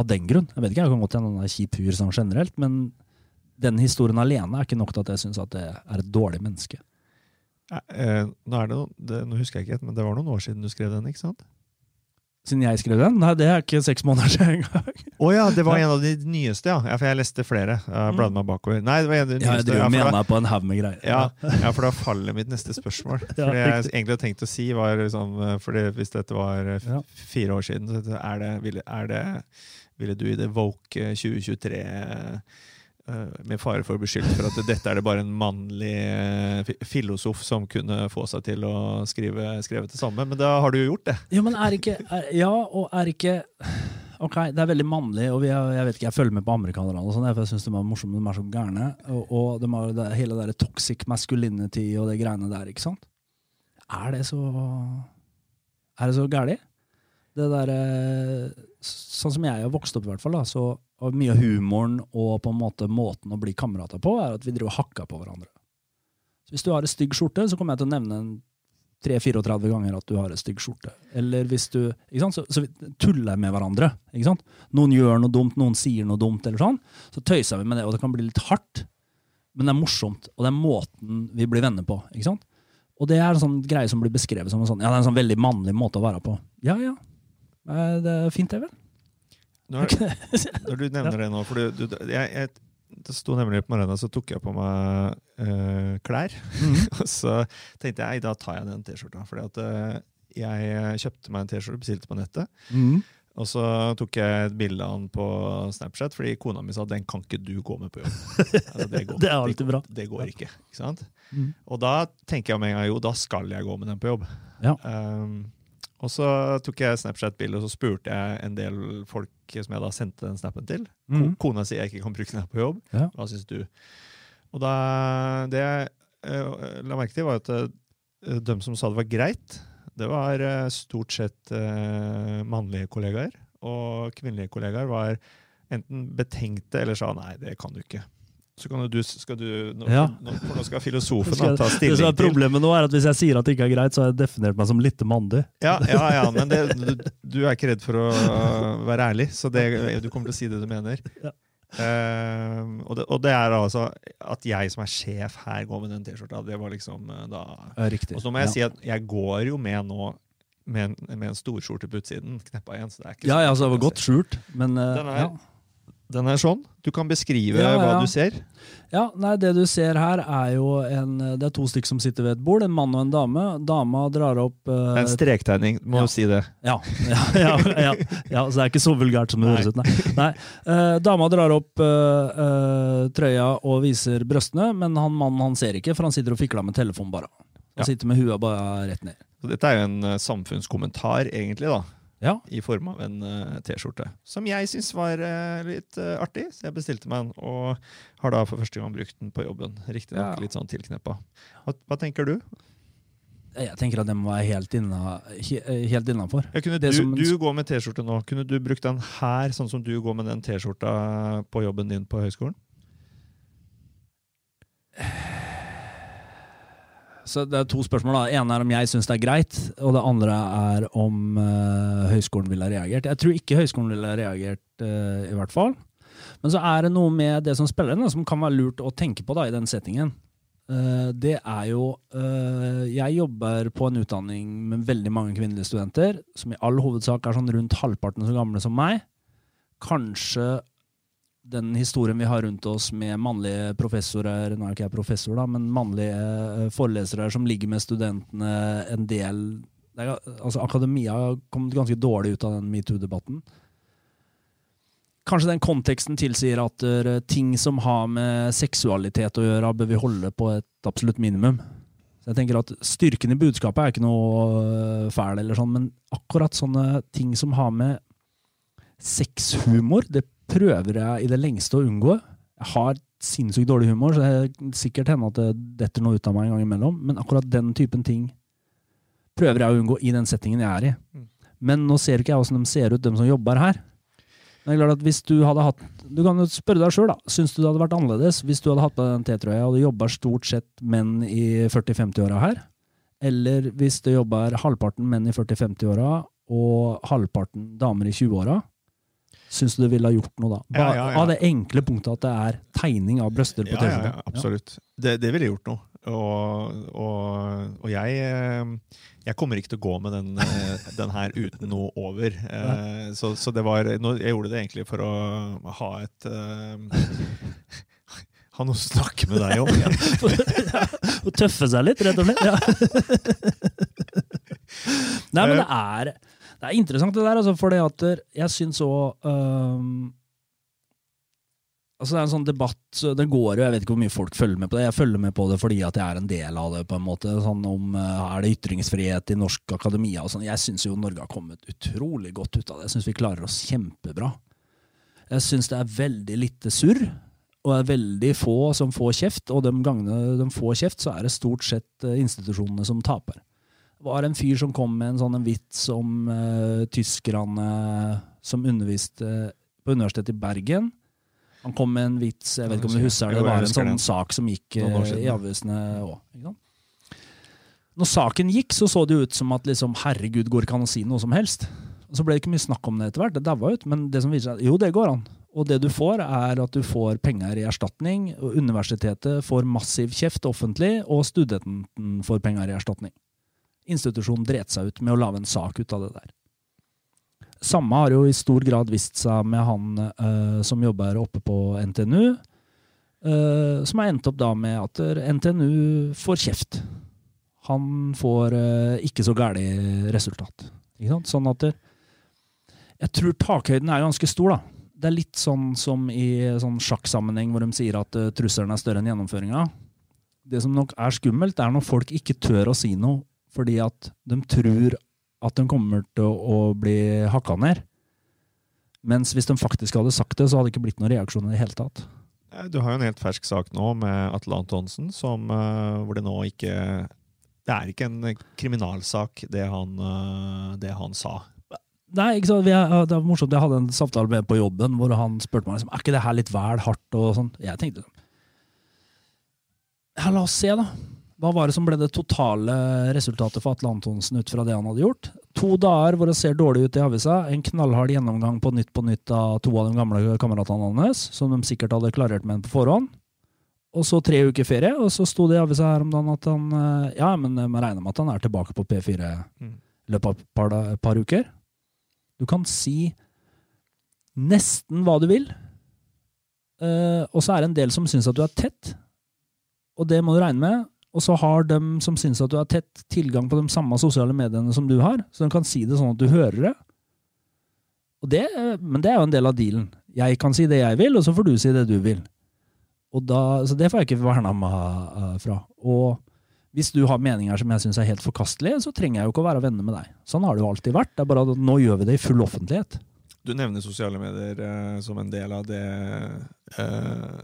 av den grunn. Jeg vet ikke, jeg kan godt hende han er kjip fyr sånn generelt, men den historien alene er ikke nok til at jeg syns at det er et dårlig menneske. Eh, nå, det, det, nå husker jeg ikke, men det var noen år siden du skrev den, ikke sant? Siden jeg skrev den? Nei, det er ikke seks måneder siden engang. Å oh, ja, det var en av de nyeste, ja. ja for jeg leste flere. Jeg bladde meg bakover. Nei, det var en av de nyeste. Ja, jeg driver med meg på en haug med greier. Ja, ja, for da faller mitt neste spørsmål. For det jeg egentlig hadde tenkt å si, var liksom fordi Hvis dette var fire år siden, så er det, ville, er det, ville du i det Woke 2023 eh, med fare for å bli beskyldt for at dette er det bare en mannlig eh, filosof som kunne få seg til å skrive skrevet det samme. Men da har du jo gjort det. Ja, men er ikke er, Ja, og er ikke Ok, det er veldig mannlig, og er, jeg vet ikke, jeg følger med på amerikanerne, og sånn, for jeg syns de er morsomme, de er så gærne. Og, og de har det, hele det toxic masculinity og det greiene der, ikke sant? Er det så Er det så gæli? Det derre Sånn som jeg har vokst opp, i hvert fall, da, så og mye av humoren og på en måte måten å bli kamerater på, er at vi driver og hakker på hverandre. Så hvis du har en stygg skjorte, så kommer jeg til å nevne en 3-34 ganger at du har en stygg skjorte. Eller hvis du ikke sant? Så, så vi tuller med hverandre. Ikke sant? Noen gjør noe dumt, noen sier noe dumt, eller sånn. Så tøyser vi med det, og det kan bli litt hardt. Men det er morsomt, og det er måten vi blir venner på. ikke sant? Og det er en sånn greie som blir beskrevet som en sånn, ja, det er en sånn veldig mannlig måte å være på. Ja, ja. Det er fint, det, vel? Når, når du nevner det nå, for du, du, jeg, jeg, det sto nemlig på morgenen, så tok jeg på meg øh, klær. og så tenkte jeg da tar jeg den T-skjorta. Fordi at eh, jeg kjøpte meg en T-skjorte, bestilte på nettet. Mm. Og så tok jeg et bilde av den på Snapchat, fordi kona mi sa den kan ikke du gå med på jobb. Altså, det, går, Det er alltid det, bra. Det går ikke. ikke sant? Mm. Og da tenker jeg med en gang jo, da skal jeg gå med den på jobb. Ja. Um, og så tok jeg Snapchat-bilde, og så spurte jeg en del folk som jeg da sendte den snappen til. Mhm. Kona sier jeg ikke kan bruke den her på jobb. Ja. Hva syns du? Og da, det jeg uh, la merke til, var at uh, de som sa det var greit, det var uh, stort sett eh, mannlige kollegaer. Og kvinnelige kollegaer var enten betenkte eller sa nei, det kan du ikke. Så kan du, skal du nå, Ja. nå, for nå skal filosofen Skal- ta stilling er problemet nå, er at hvis jeg sier at det ikke er greit, så har jeg definert meg som litt mandig. Ja, ja, ja, men det, du, du er ikke redd for å være ærlig, så det, du kommer til å si det du mener. Ja. Uh, og, det, og det er altså at jeg som er sjef her, går med den T-skjorta. Det var liksom eh, da Riktig. Og så må jeg si at jeg går jo med nå med en, med en storskjorte på utsiden, kneppa igjen. Så det er ikke Ja, så- ja, altså, det var godt skjult, men uh, Den er- ja. Den er sånn. Du kan beskrive Ja, hva ja. du ser. Ja, nei, Det du ser her, er jo en Det er to stykker som sitter ved et bord, en mann og en dame. Dama drar opp uh, en strektegning, må ja. du si det. ja, ja, ja, ja, ja, så det er ikke så vulgært som det høres ut. Nei. nei. Uh, dama drar opp uh, trøya og viser brøstene, men han mannen han ser ikke, for han sitter og fikler med telefonen bare. Han sitter med huet bare rett ned. Så dette er jo en samfunnskommentar, egentlig, da. Ja, i form av en uh, T-skjorte. Som jeg syns var uh, litt uh, artig, så jeg bestilte meg den. Og har da for første gang brukt den på jobben. Riktignok Ja. litt sånn tilkneppa. Hva, hva tenker du? Jeg tenker at det må være helt, inna, he- helt innafor. Ja, kunne Det du, som du går med T-skjorte nå. Kunne du brukt den her, sånn som du går med den T-skjorta på jobben din på høyskolen? Så det er to spørsmål. da. ene er om jeg syns det er greit, og det andre er om uh, høyskolen ville ha reagert. Jeg tror ikke høyskolen ville ha reagert, uh, i hvert fall. Men så er det noe med det som spiller inn, som kan være lurt å tenke på da, i den settingen. Uh, det er jo Jeg jobber på en utdanning med veldig mange kvinnelige studenter, som i all hovedsak er sånn rundt halvparten så gamle som meg. Kanskje den historien vi har rundt oss med mannlige professorer Nå er ikke jeg professor, da, men mannlige eh, forelesere som ligger med studentene en del er, altså Akademia har kommet ganske dårlig ut av den metoo-debatten. Kanskje den konteksten tilsier at eh, ting som har med seksualitet å gjøre, bør vi holde på et absolutt minimum. Så jeg tenker at Styrken i budskapet er ikke noe øh, fæl, eller sånn, men akkurat sånne ting som har med sexhumor, det prøver jeg i det lengste å unngå. Jeg har sinnssykt dårlig humor, så det er sikkert hende at det detter noe ut av meg en gang imellom, men akkurat den typen ting prøver jeg å unngå i den settingen jeg er i. Mm. Men nå ser ikke jeg hvordan de ser ut, de som jobber her. Men det er klart at hvis Du hadde hatt Du kan jo spørre deg sjøl, da. Syns du det hadde vært annerledes hvis du hadde hatt på den T-trøya og det jobber stort sett menn i 40-50-åra her? Eller hvis det jobber halvparten menn i 40-50-åra og halvparten damer i 20-åra? Syns du det ville ha gjort noe da? Ja, ja, ja. Av det enkle punktet at det er tegning av brøster på T-skjorta. ja, absolutt. Det, det ville gjort noe. Og, og, og jeg, eh, jeg kommer ikke til å gå med den, eh, den her uten noe over. Eh, Så, så det var Jeg gjorde det egentlig for å ha et Ha noe å snakke med deg om. Å tøffe seg litt, rett og slett. Ja. Nei, men det er, det er interessant det der, altså, for det at jeg syns òg Altså det er en sånn debatt, det går jo, jeg vet ikke hvor mye folk følger med på det. Jeg følger med på det fordi at jeg er en del av det, på en måte. Sånn om eh, er det ytringsfrihet i norsk akademia og sånn. Jeg syns jo Norge har kommet utrolig godt ut av det. Jeg syns vi klarer oss kjempebra. Jeg syns det er veldig lite surr, og er veldig få som får kjeft. Og de gangene de får kjeft, så er det stort sett eh, institusjonene som taper. Var en fyr som kom med en sånn en vits om uh, tyskerne som underviste på Universitetet i Bergen han kom med en vits, jeg vet ikke om du husker det, det var en sånn sak som gikk eh, i avisene òg. Når saken gikk, så så det ut som at liksom, herregud, går ikke an å si noe som helst. Og så ble det ikke mye snakk om det etter hvert. Det daua ut. Men det som viser seg, jo, det går an. Og det du får, er at du får penger i erstatning. og Universitetet får massiv kjeft offentlig, og studenten får penger i erstatning. Institusjonen dret seg ut med å lage en sak ut av det der. Samme har jo i stor grad vist seg med han uh, som jobber oppe på NTNU. Uh, som har endt opp da med at NTNU får kjeft. Han får uh, ikke så gæli resultat. Sånn at der, Jeg tror takhøyden er ganske stor, da. Det er litt sånn som i sånn sjakksammenheng hvor de sier at trusselen er større enn gjennomføringa. Det som nok er skummelt, er når folk ikke tør å si noe fordi at de tror at de kommer til å bli hakka ned. Mens hvis de faktisk hadde sagt det, så hadde det ikke blitt noen reaksjon i det hele tatt. Du har jo en helt fersk sak nå med Atle Antonsen, som, uh, hvor det nå ikke Det er ikke en kriminalsak, det han, uh, det han sa. Nei, ikke sant? Er, det var morsomt. Jeg hadde en samtale med på jobben hvor han spurte meg liksom, er ikke det her litt vel hardt. og sånn. Jeg tenkte ja, la oss se, da. Hva var det som ble det totale resultatet for Atle Antonsen ut fra det han hadde gjort? To dager hvor det ser dårlig ut i avisa, en knallhard gjennomgang på Nytt på Nytt av to av de gamle kameratene hans, som de sikkert hadde klarert med en på forhånd. Og så tre uker ferie, og så sto det i avisa her om dagen at han eh, Ja, men man regner med at han er tilbake på P4 i løpet av et par, par, uker. Du kan si nesten hva du vil, uh, og så er det en del som syns at du er tett. Og det må du regne med. Og så har de som syns at du har tett, tilgang på de samme sosiale mediene som du har, så de kan si det sånn at du hører det. det men det er jo en del av dealen. Jeg kan si det jeg vil, og så får du si det du vil. Da, så det får jeg ikke verna meg uh, fra. Og hvis du har meninger som jeg syns er helt forkastelige, så trenger jeg jo ikke å være venner med deg. Sånn har det jo alltid vært. Det er bare at nå gjør vi det i full offentlighet. Du nevner sosiale medier eh, som en del av det eh,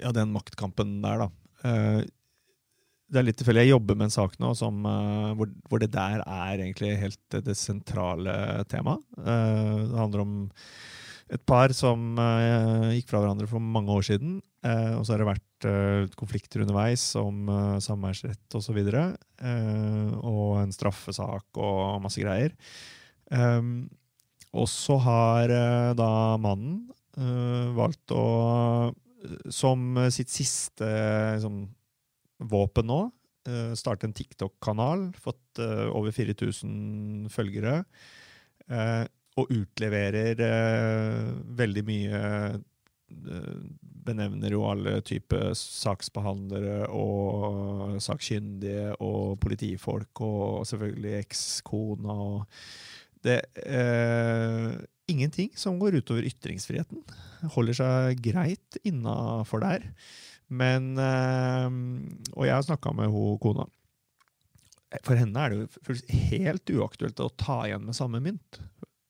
Ja, den maktkampen der, da. Uh, det er litt tilfeldig. Jeg jobber med en sak nå som, uh, hvor, hvor, det der er egentlig helt det sentrale temaet. Uh, det handler om et par som uh, gikk fra hverandre for mange år siden. og så har det vært konflikter underveis om uh, samværsrett osv. Og, så og en straffesak og masse greier. Um, og så har da mannen valgt å som sitt siste liksom, våpen nå. Uh, starte en TikTok-kanal. Fått uh, over 4000 følgere. Uh, og utleverer veldig mye Benevner jo alle typer saksbehandlere og sakkyndige og politifolk og selvfølgelig ekskona og det Ingenting som går utover ytringsfriheten. Holder seg greit innafor der. Men eh, Og jeg har snakka med hun kona. For henne er det jo helt uaktuelt å ta igjen med samme mynt.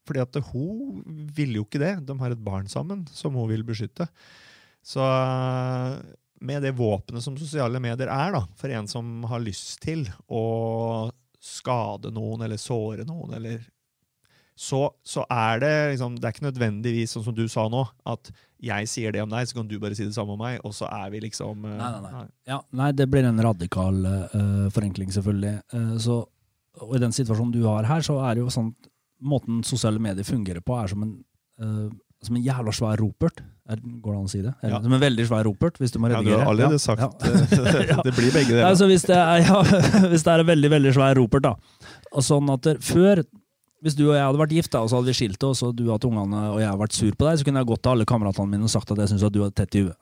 Fordi at hun vil jo ikke det. De har et barn sammen som hun vil beskytte. Så med det våpenet som sosiale medier er, da, for en som har lyst til å skade noen eller såre noen eller så, så, er det liksom, Det er ikke nødvendigvis sånn som du sa nå, at jeg sier det om deg, så kan du bare si det samme om meg, og så er vi liksom uh, nei, nei, nei. Ja, nei, det blir en radikal uh, forenkling, selvfølgelig. Uh, så, og i den situasjonen du har her, så er det jo sånn Måten sosiale medier fungerer på, er som en, som en jævla svær ropert. Er, går det an å si det? Eller, ja. Som en veldig svær ropert, hvis du må redigere. Ja, du har allerede sagt ja. det blir begge deler. Altså, hvis, det er, ja, hvis det er en veldig veldig svær ropert, da. Og sånn at det, Før hvis du og jeg hadde vært gift, da, og så hadde vi skilt oss, og du hadde ungene, og jeg hadde vært sur på deg, så kunne jeg gått til alle kameratene mine og sagt at jeg syntes at du hadde tett i huet.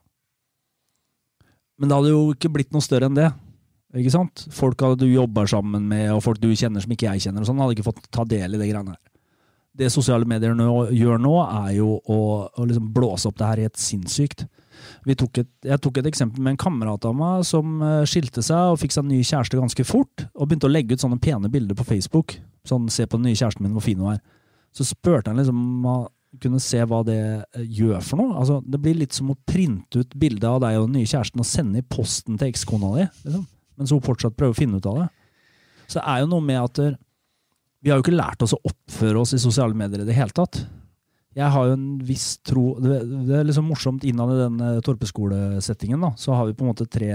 Men det hadde jo ikke blitt noe større enn det. Ikke sant? Folk du jobber sammen med, og folk du kjenner som ikke jeg kjenner, og sånn, hadde ikke fått ta del i det greiene her. Det sosiale medier nå, gjør nå, er jo å, å liksom blåse opp det her i et sinnssykt. Tok et, jeg tok et eksempel med en kamerat av meg som eh, skilte seg og fikk seg en ny kjæreste ganske fort, og begynte å legge ut sånne pene bilder på Facebook. Sånn 'se på den nye kjæresten min, hvor fin hun er'. Så spurte han liksom om han kunne se hva det eh, gjør for noe. Altså, det blir litt som å printe ut bilde av deg og den nye kjæresten og sende i posten til ekskona di, liksom. mens hun fortsatt prøver å finne ut av det. Så det er jo noe med at vi har jo ikke lært oss å oppføre oss i sosiale medier i det hele tatt. Jeg har jo en viss tro Det, det er liksom morsomt innad i den eh, torpeskolesettingen, da. Så har vi på en måte tre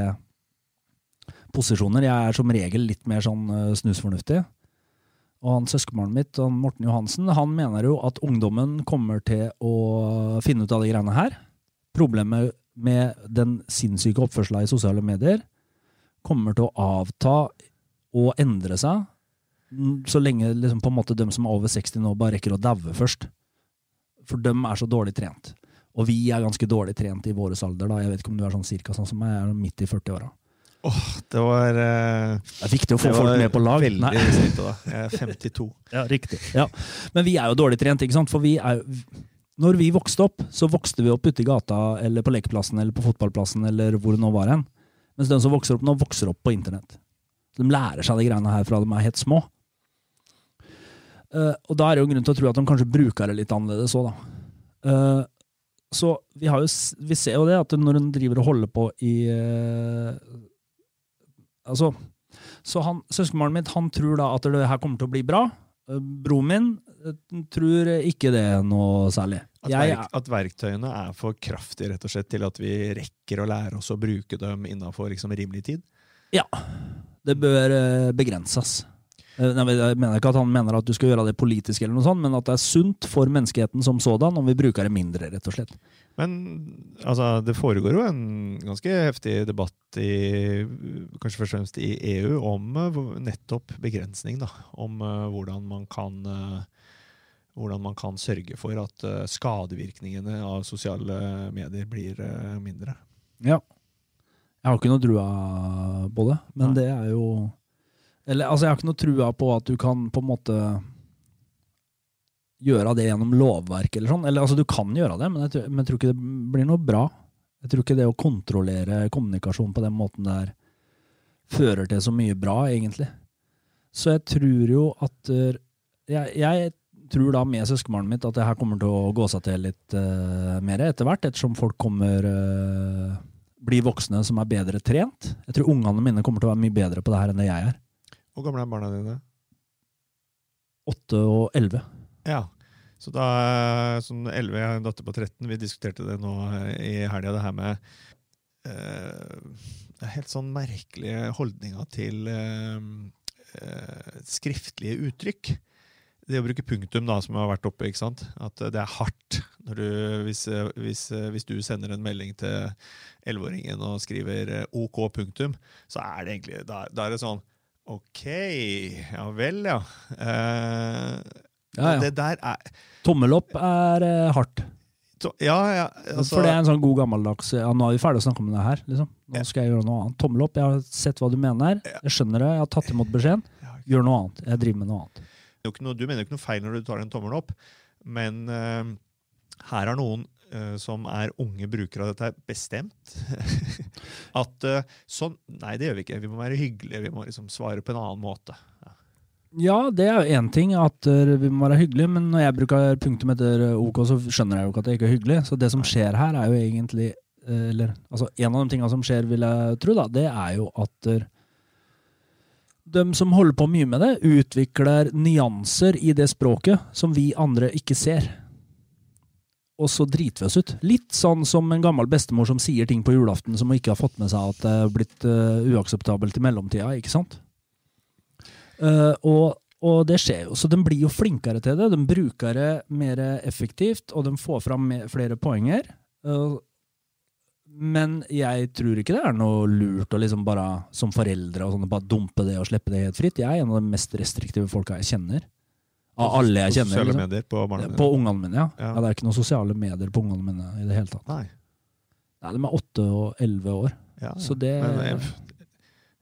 posisjoner. Jeg er som regel litt mer sånn eh, snusfornuftig. Og han søskenbarnet mitt, han Morten Johansen, han mener jo at ungdommen kommer til å finne ut av de greiene her. Problemet med den sinnssyke oppførselen i sosiale medier kommer til å avta og endre seg mm, så lenge liksom, på en måte de som er over 60 nå, bare rekker å daue først. For de er så dårlig trent. Og vi er ganske dårlig trent i vår alder. da. Jeg vet ikke om du er sånn cirka sånn som meg, jeg er midt i 40-åra. Det var eh, Det er viktig å få folk med på lag. Veldig Nei. snitt, da. Jeg er 52. Ja, riktig. Ja. Men vi er jo dårlig trent, ikke sant? For vi er jo Når vi vokste opp, så vokste vi opp ute i gata eller på lekeplassen eller på fotballplassen eller hvor det nå var hen. Mens de som vokser opp nå, vokser opp på internett. De lærer seg de greiene her fra de er helt små. Uh, og da er det jo grunn til å tro at de kanskje bruker det litt annerledes òg, da. Uh, så vi, har jo, vi ser jo det, at når en driver og holder på i eh, Altså Så han, søskenbarnet mitt han tror da at det her kommer til å bli bra. Eh, Broren min eh, tror ikke det noe særlig. At, verk, at verktøyene er for kraftige rett og slett til at vi rekker å lære oss å bruke dem innafor liksom, rimelig tid. Ja. Det bør eh, begrenses. Eh, Jeg mener ikke at han mener at du skal gjøre det politisk, eller noe sånt, men at det er sunt for menneskeheten som sådan om vi bruker det mindre, rett og slett. Men altså, det foregår jo en ganske heftig debatt i kanskje først og fremst i EU om eh, nettopp begrensning. Da. Om eh, hvordan man kan hvordan man kan sørge for at skadevirkningene av sosiale medier blir mindre. Ja. Jeg har ikke noe trua på det, men Nei. det er jo Eller altså, jeg har ikke noe trua på at du kan på en måte gjøre det gjennom lovverk eller sånn. Eller altså, du kan gjøre det, men jeg, tror- men jeg tror ikke det blir noe bra. Jeg tror ikke det å kontrollere kommunikasjon på den måten der fører til så mye bra, egentlig. Så jeg tror jo at eh, jeg, jeg tror da med søskenbarnet mitt at det her kommer til å gå seg til litt uh, mer etter hvert, ettersom folk kommer uh, blir voksne som er bedre trent. Jeg tror ungene mine kommer til å være mye bedre på det her enn det jeg er. Hvor gamle er barna dine? Åtte og elleve. Ja. Så da, sånn 11, jeg har en datter på 13, vi diskuterte det nå i helga, det her med eh, helt sånn merkelige holdninga til eh, eh, skriftlige uttrykk. Det å bruke punktum, da, som har vært oppe, ikke sant? at det er hardt. Når du, hvis, hvis, hvis du sender en melding til 11-åringen og skriver eh, OK punktum, så er det egentlig Da, da er det sånn OK, ja vel, ja. Uh, Ja, ja. Det der er Tommel opp er uh, hardt. to- Ja, ja. Altså, For det er en sånn god gammeldags ja, Nå er vi ferdig å snakke om det her. Liksom. Nå skal jeg gjøre noe annet. Tommel opp, jeg har sett hva du mener. Jeg skjønner det, jeg har tatt imot beskjeden. Gjør noe annet. Jeg driver med noe annet. noe, du mener jo ikke noe feil når du tar en tommel opp, men uh, her er noen som er unge brukere av dette, bestemt at eh, sånn Nei, det gjør vi ikke. Vi må være hyggelige. Vi må liksom svare på en annen måte. Ja. Ja, det er jo én ting at eh, vi må være hyggelige, men når jeg bruker punktum etter eh, OK, så skjønner jeg jo ikke at det ikke er hyggelig. Så det som skjer her, er jo egentlig eh, Eller altså, en av de tingene som skjer, vil jeg tro, da, det er jo at eh, de som holder på mye med det, utvikler nyanser i det språket som vi andre ikke ser. Og så driter vi oss ut. Litt sånn som en gammel bestemor som sier ting på julaften som hun ikke har fått med seg at det er blitt uh, uakseptabelt i mellomtida, ikke sant? Uh, og, og det skjer jo. Så de blir jo flinkere til det. De bruker det mer effektivt, og de får fram flere poenger. Uh, men jeg tror ikke det er noe lurt å liksom bare som foreldre og sånn, bare dumpe det og slippe det helt fritt. Jeg er en av de mest restriktive folka jeg kjenner. Av alle jeg kjenner. Sosiale Liksom. medier på barna På ungene mine, ja. Ja. ja. Det er ikke noen sosiale medier på ungene mine i det hele tatt. Nei. Nei, De er åtte og elleve år. Ja. Så det Men eh,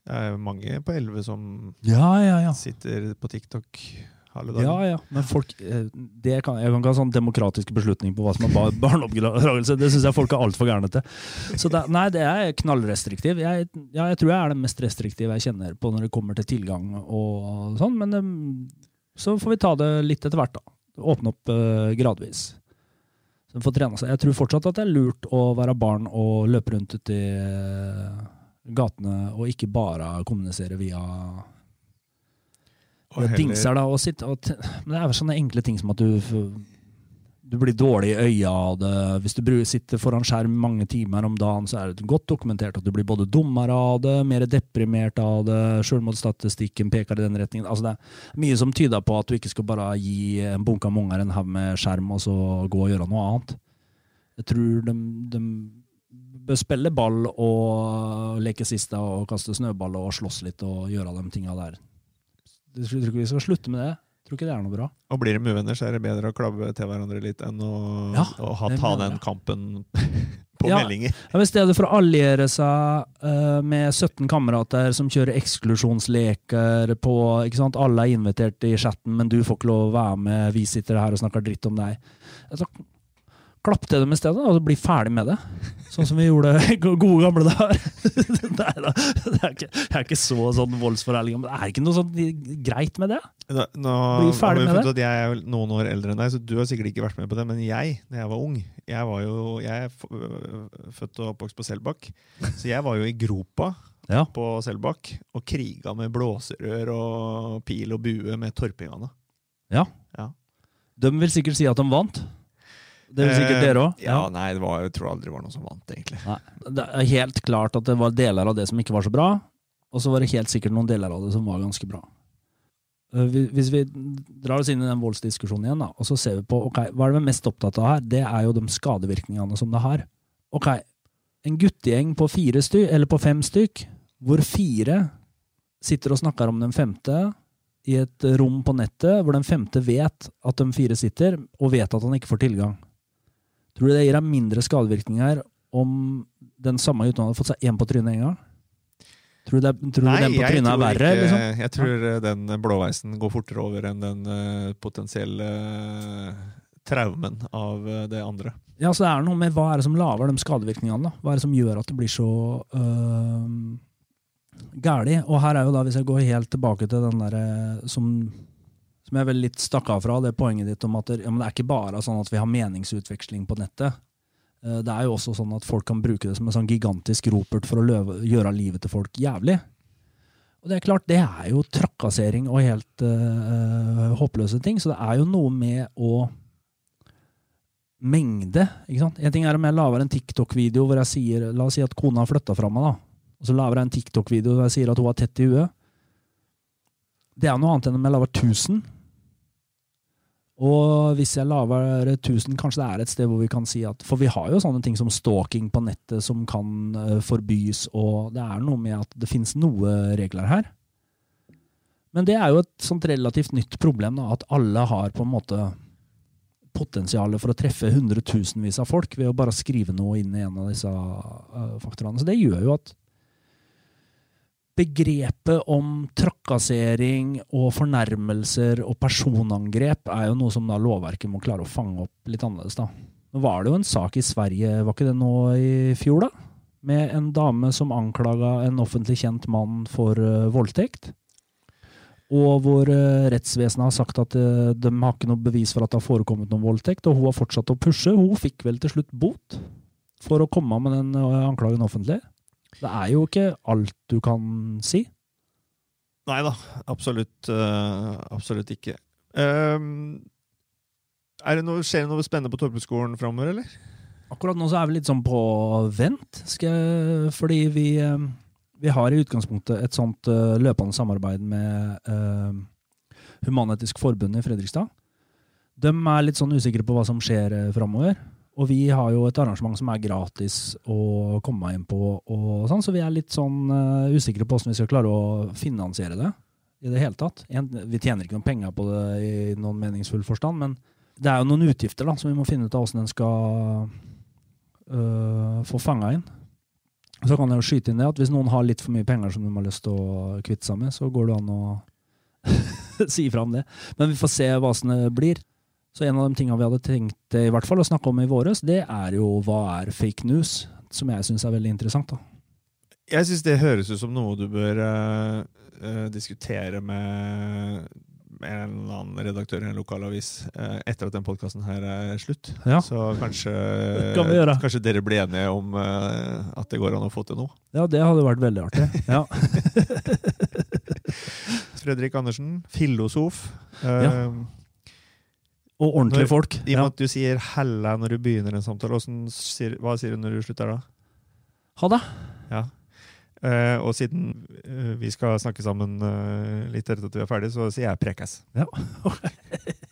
det er mange på 11 som Ja, ja, ja. sitter på TikTok, alle dager. Ja, ja, men folk eh, det kan, Jeg kan ikke ha sånn demokratisk beslutning på hva som er bar barneoppdragelse. Det syns jeg folk er altfor gærne til. Så det, nei, det er knallrestriktiv. Jeg, ja, jeg tror jeg er den mest restriktive jeg kjenner på når det kommer til tilgang og sånn, men eh, så får vi ta det litt etter hvert, da. Åpne opp uh, gradvis. Så vi får trene seg. Jeg tror fortsatt at det er lurt å være barn og løpe rundt uti i eh, gatene og ikke bare kommunisere via Og heller- dingser da, og sitte og Men det er sånne enkle ting som at du du blir dårlig i øya av det. Hvis du sitter foran skjerm mange timer om dagen, så er det godt dokumentert at du blir både dummere av det, mer deprimert av det, selvmordsstatistikken peker i den retningen. Altså det er mye som tyder på at du ikke skal bare gi en bunke av unger en haug med skjerm, og så gå og gjøre noe annet. Jeg tror de, de bør spille ball og leke siste og kaste snøball og slåss litt og gjøre de tinga der. Jeg tror ikke vi skal slutte med det. Tror ikke det er noe bra. Og blir de uvenner, så er det bedre å klabbe til hverandre litt enn å, Ja, å ha, ta den kampen på Ja. meldinger. Ja, I stedet for å alliere seg uh, med 17 kamerater som kjører eksklusjonsleker på ikke sant? Alle er invitert i chatten, men du får ikke lov å være med. Vi sitter her og snakker dritt om deg. Altså, klapp til dem i stedet, og bli ferdig med det. Sånn som vi gjorde gode gamle dager. Nei da, det jeg er ikke så sånn voldsforherlig, men det er ikke noe sånn greit med det. Nå, nå Bli ferdig med funnet at Jeg er noen år eldre enn deg, så du har sikkert ikke vært med på det. Men jeg, da jeg var ung Jeg, var jo, jeg er øh, født og oppvokst på Selbakk, så jeg var jo i gropa Ja. på Selbakk og kriga med blåserør og pil og bue med torpingene. Ja. De vil sikkert si at de vant. Det er sikkert dere òg. Eh, Ja, nei, det var, jeg tror aldri det var noen som vant, egentlig. Nei, det er helt klart at det var deler av det som ikke var så bra, og så var det helt sikkert noen deler av det som var ganske bra. Eh, Hvis vi drar oss inn i den voldsdiskusjonen igjen, da, og så ser vi på ok, hva er det vi er mest opptatt av her, det er jo de skadevirkningene som det har. Ok, en guttegjeng på fire styk, eller på fem stykk, hvor fire sitter og snakker om den femte i et rom på nettet, hvor den femte vet at de fire sitter, og vet at han ikke får tilgang. Tror du det gir deg mindre skadevirkninger om den samme gutten hadde fått seg én på trynet en gang? Tror du, det, tror du den på trynet er verre? ikke- liksom? Jeg tror eh, den blåveisen går fortere over enn den uh, potensielle uh, traumen av uh, det andre. Ja, så det er noe med Hva er det som lager de skadevirkningene? da? Hva er det som gjør at det blir så uh, gæli? Og her er jo da, hvis jeg går helt tilbake til den derre som som jeg vel litt stakk av fra, det poenget ditt om at det, ja, det er ikke bare sånn at vi har meningsutveksling på nettet. Eh, Det er jo også sånn at folk kan bruke det som en sånn gigantisk ropert for å løve, gjøre livet til folk jævlig. Og det er klart, det er jo trakassering og helt øh, håpløse ting. Så det er jo noe med å mengde. ikke sant? En ting er om jeg lager en TikTok-video hvor jeg sier La oss si at kona har flytta fra meg, da. Og så lager jeg en TikTok-video hvor jeg sier at hun har tett i huet. Det er noe annet enn om jeg lager 1000. Og hvis jeg lager 1000, kanskje det er et sted hvor vi kan si at For vi har jo sånne ting som stalking på nettet som kan eh, forbys, og det er noe med at det finnes noe regler her. Men det er jo et sånt relativt nytt problem, da, at alle har på en måte potensialet for å treffe hundretusenvis av folk ved å bare skrive noe inn i en av disse uh, faktorene. Så det gjør jo at begrepet om trakassering og fornærmelser og personangrep er jo noe som da lovverket må klare å fange opp litt annerledes. da. Nå var det jo en sak i Sverige, var ikke det nå i fjor, da? Med en dame som anklaga en offentlig kjent mann for uh, voldtekt. Og hvor uh, rettsvesenet har sagt at uh, de har ikke noe bevis for at det har forekommet noen voldtekt, og hun har fortsatt å pushe. Hun fikk vel til slutt bot for å komme med den anklagen offentlig. Det er jo ikke alt du kan si. Nei da, absolutt, uh, absolutt ikke. Um, er det noe, skjer det noe spennende på Torpenskolen framover, eller? Akkurat nå så er vi litt sånn på vent, jeg, fordi vi, eh, vi har i utgangspunktet et sånt uh, løpende samarbeid med uh, Human-Etisk Forbund i Fredrikstad. De er litt sånn usikre på hva som skjer uh, framover. Og vi har jo et arrangement som er gratis å komme inn på, og sånn, så vi er litt sånn uh, usikre på hvordan vi skal klare å finansiere det i det hele tatt. Vi tjener ikke noen penger på det i noen meningsfull forstand, men det er jo noen utgifter da, som vi må finne ut av hvordan en skal uh, få fanga inn. Så kan jeg jo skyte inn det at hvis noen har litt for mye penger som de har lyst til å kvitte seg med, så går det an å si fra om det. Men vi får se hva som det blir. Så en av de tingene vi hadde tenkt i hvert fall å snakke om i våres, det er jo hva er fake news, som jeg syns er veldig interessant. da. Jeg syns det høres ut som noe du bør uh, eh, diskutere med, en eller annen redaktør i en lokalavis uh, etter at den podkasten her er slutt. Ja. Så kanskje, kan vi gjøre. kanskje dere blir enige om eh, at det går an å få til noe. Ja, det hadde vært veldig artig. Ja. Fredrik Andersen, filosof. Eh, Ja. Og ordentlige Når- folk. I og med at du sier 'hella' når du begynner en samtale, sier, hva sier du når du slutter da? Ha det! Ja. Uh, og siden eh, vi skal snakke sammen uh, litt etter at vi er ferdig, så sier jeg 'prekes'. Ja.